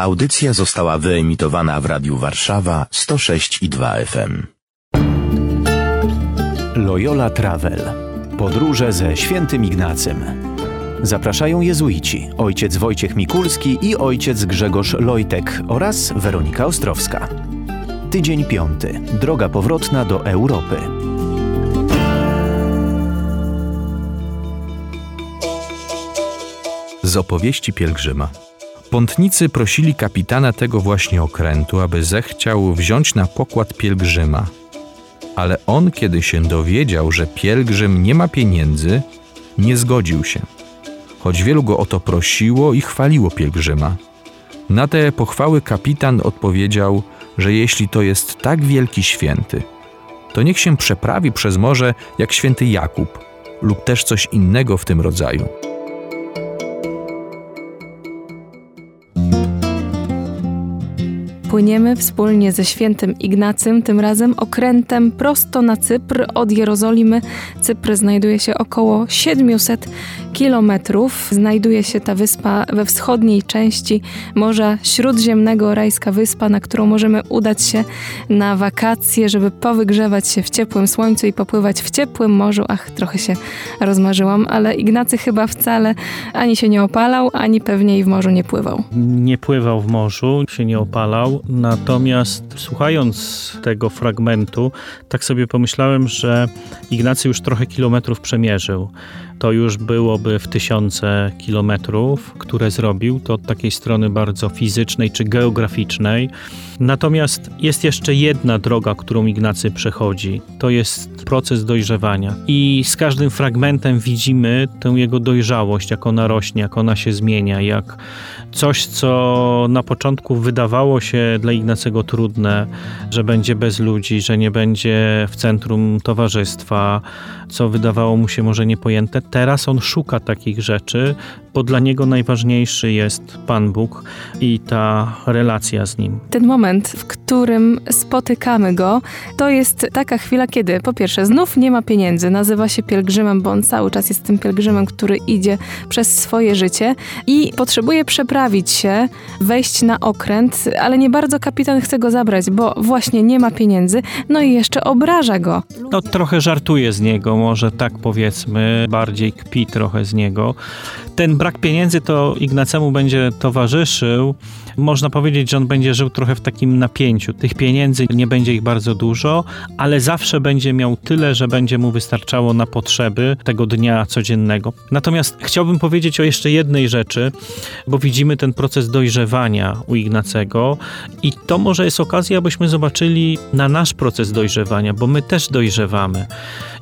Audycja została wyemitowana w Radiu Warszawa 106 i 2 FM. Loyola Travel. Podróże ze świętym Ignacym. Zapraszają jezuici, ojciec Wojciech Mikulski i ojciec Grzegorz Lojtek oraz Weronika Ostrowska. Tydzień piąty. Droga powrotna do Europy. Z opowieści pielgrzyma. Pątnicy prosili kapitana tego właśnie okrętu, aby zechciał wziąć na pokład pielgrzyma. Ale on, kiedy się dowiedział, że pielgrzym nie ma pieniędzy, nie zgodził się. Choć wielu go o to prosiło i chwaliło pielgrzyma. Na te pochwały kapitan odpowiedział, że jeśli to jest tak wielki święty, to niech się przeprawi przez morze jak święty Jakub lub też coś innego w tym rodzaju. Płyniemy wspólnie ze świętym Ignacym, tym razem okrętem prosto na Cypr od Jerozolimy. Cypr znajduje się około 700 kilometrów. Znajduje się ta wyspa we wschodniej części Morza Śródziemnego, rajska wyspa, na którą możemy udać się na wakacje, żeby powygrzewać się w ciepłym słońcu i popływać w ciepłym morzu. Ach, trochę się rozmarzyłam, ale Ignacy chyba wcale ani się nie opalał, ani pewnie i w morzu nie pływał. Nie pływał w morzu, się nie opalał, natomiast słuchając tego fragmentu, tak sobie pomyślałem, że Ignacy już trochę kilometrów przemierzył to już byłoby w tysiące kilometrów, które zrobił, to od takiej strony bardzo fizycznej czy geograficznej. Natomiast jest jeszcze jedna droga, którą Ignacy przechodzi. To jest proces dojrzewania. I z każdym fragmentem widzimy tę jego dojrzałość, jak ona rośnie, jak ona się zmienia, jak coś, co na początku wydawało się dla Ignacego trudne, że będzie bez ludzi, że nie będzie w centrum towarzystwa, co wydawało mu się może niepojęte. Teraz on szuka takich rzeczy, bo dla niego najważniejszy jest Pan Bóg i ta relacja z nim. Ten moment, w którym spotykamy go, to jest taka chwila, kiedy po pierwsze znów nie ma pieniędzy, nazywa się pielgrzymem, bo on cały czas jest tym pielgrzymem, który idzie przez swoje życie i potrzebuje przeprawić się, wejść na okręt, ale nie bardzo kapitan chce go zabrać, bo właśnie nie ma pieniędzy, no i jeszcze obraża go. No trochę żartuje z niego, może tak powiedzmy, bardziej kpi trochę z niego. Ten brak pieniędzy to Ignacemu będzie towarzyszył. Można powiedzieć, że on będzie żył trochę w takim napięciu. Tych pieniędzy nie będzie ich bardzo dużo, ale zawsze będzie miał tyle, że będzie mu wystarczało na potrzeby tego dnia codziennego. Natomiast chciałbym powiedzieć o jeszcze jednej rzeczy, bo widzimy ten proces dojrzewania u Ignacego i to może jest okazja, abyśmy zobaczyli na nasz proces dojrzewania, bo my też dojrzewamy.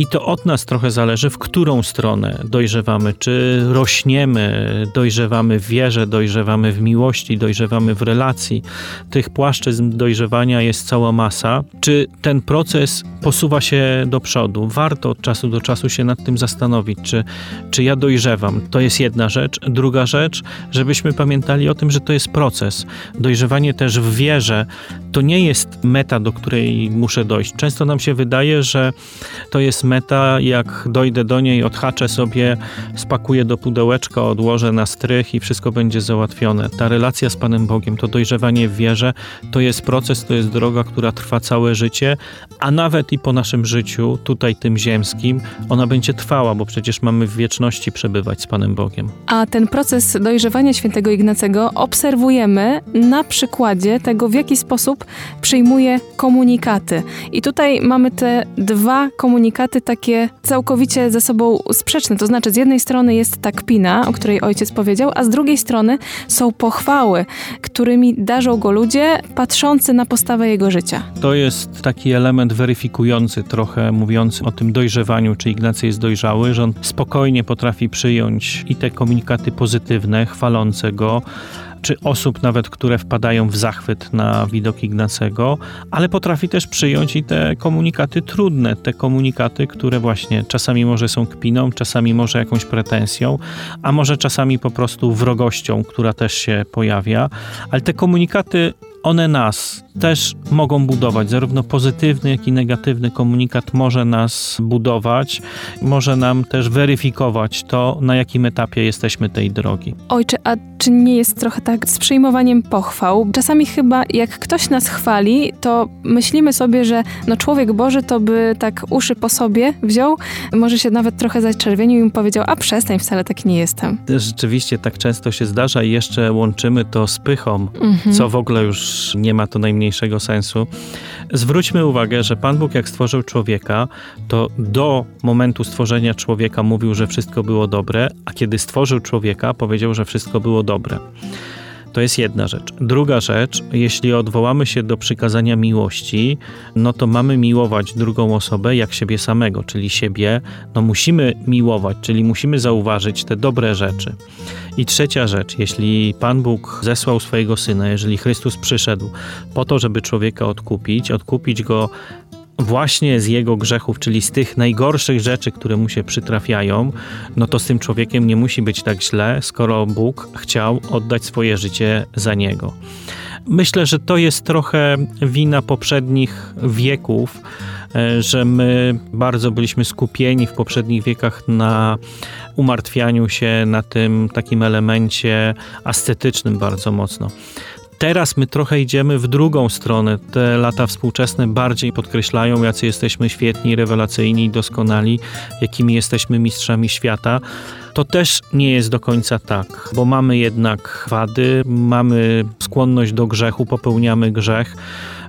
I to od nas trochę zależy, w którą stronę dojrzewamy. Czy rośniemy, dojrzewamy w wierze, dojrzewamy w miłości, dojrzewamy w relacji. Tych płaszczyzn dojrzewania jest cała masa. Czy ten proces posuwa się do przodu? Warto od czasu do czasu się nad tym zastanowić, czy, czy ja dojrzewam. To jest jedna rzecz. Druga rzecz, żebyśmy pamiętali o tym, że to jest proces. Dojrzewanie też w wierze to nie jest meta, do której muszę dojść. Często nam się wydaje, że to jest meta, jak dojdę do niej, odhaczę sobie, spakuję do pudełeczka, odłożę na strych i wszystko będzie załatwione. Ta relacja z Panem Bogiem, to dojrzewanie w wierze, to jest proces, to jest droga, która trwa całe życie, a nawet i po naszym życiu, tutaj tym ziemskim, ona będzie trwała, bo przecież mamy w wieczności przebywać z Panem Bogiem. A ten proces dojrzewania świętego Ignacego obserwujemy na przykładzie tego, w jaki sposób przyjmuje komunikaty. I tutaj mamy te dwa komunikaty takie całkowicie ze sobą sprzeczne. To znaczy, z jednej strony jest ta kpina, o której ojciec powiedział, a z drugiej strony są pochwały, którymi darzą go ludzie patrzący na postawę jego życia. To jest taki element weryfikujący, trochę mówiący o tym dojrzewaniu, czy Ignacy jest dojrzały, że on spokojnie potrafi przyjąć i te komunikaty pozytywne, chwalące go, czy osób nawet, które wpadają w zachwyt na widok Ignacego, ale potrafi też przyjąć i te komunikaty trudne, te komunikaty, które właśnie czasami może są kpiną, czasami może jakąś pretensją, a może czasami po prostu wrogością, która też się pojawia, ale te komunikaty one nas też mogą budować. Zarówno pozytywny, jak i negatywny komunikat może nas budować, może nam też weryfikować to, na jakim etapie jesteśmy tej drogi. Ojcze, a czy nie jest trochę tak z przyjmowaniem pochwał? Czasami chyba jak ktoś nas chwali, to myślimy sobie, że no człowiek Boży to by tak uszy po sobie wziął, może się nawet trochę zaczerwienił i powiedział, a przestań, wcale tak nie jestem. Rzeczywiście tak często się zdarza i jeszcze łączymy to z pychą, Mhm. co w ogóle już nie ma to najmniejszego sensu. Zwróćmy uwagę, że Pan Bóg jak stworzył człowieka, to do momentu stworzenia człowieka mówił, że wszystko było dobre, a kiedy stworzył człowieka, powiedział, że wszystko było dobre. To jest jedna rzecz. Druga rzecz, jeśli odwołamy się do przykazania miłości, no to mamy miłować drugą osobę jak siebie samego, czyli siebie, no musimy miłować, czyli musimy zauważyć te dobre rzeczy. I trzecia rzecz, jeśli Pan Bóg zesłał swojego Syna, jeżeli Chrystus przyszedł po to, żeby człowieka odkupić, odkupić go właśnie z jego grzechów, czyli z tych najgorszych rzeczy, które mu się przytrafiają, no to z tym człowiekiem nie musi być tak źle, skoro Bóg chciał oddać swoje życie za niego. Myślę, że to jest trochę wina poprzednich wieków, e, że my bardzo byliśmy skupieni w poprzednich wiekach na umartwianiu się, na tym takim elemencie ascetycznym bardzo mocno. Teraz my trochę idziemy w drugą stronę. Te lata współczesne bardziej podkreślają, jacy jesteśmy świetni, rewelacyjni doskonali, jakimi jesteśmy mistrzami świata. To też nie jest do końca tak, bo mamy jednak wady, mamy skłonność do grzechu, popełniamy grzech.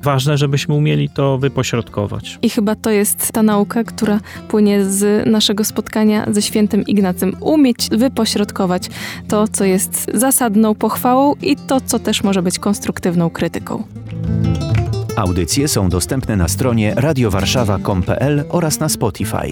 Ważne, żebyśmy umieli to wypośrodkować. I chyba to jest ta nauka, która płynie z naszego spotkania ze świętym Ignacym. Umieć wypośrodkować to, co jest zasadną pochwałą i to, co też może być konstruktywną krytyką. Audycje są dostępne na stronie radiowarszawa.com.pl oraz na Spotify.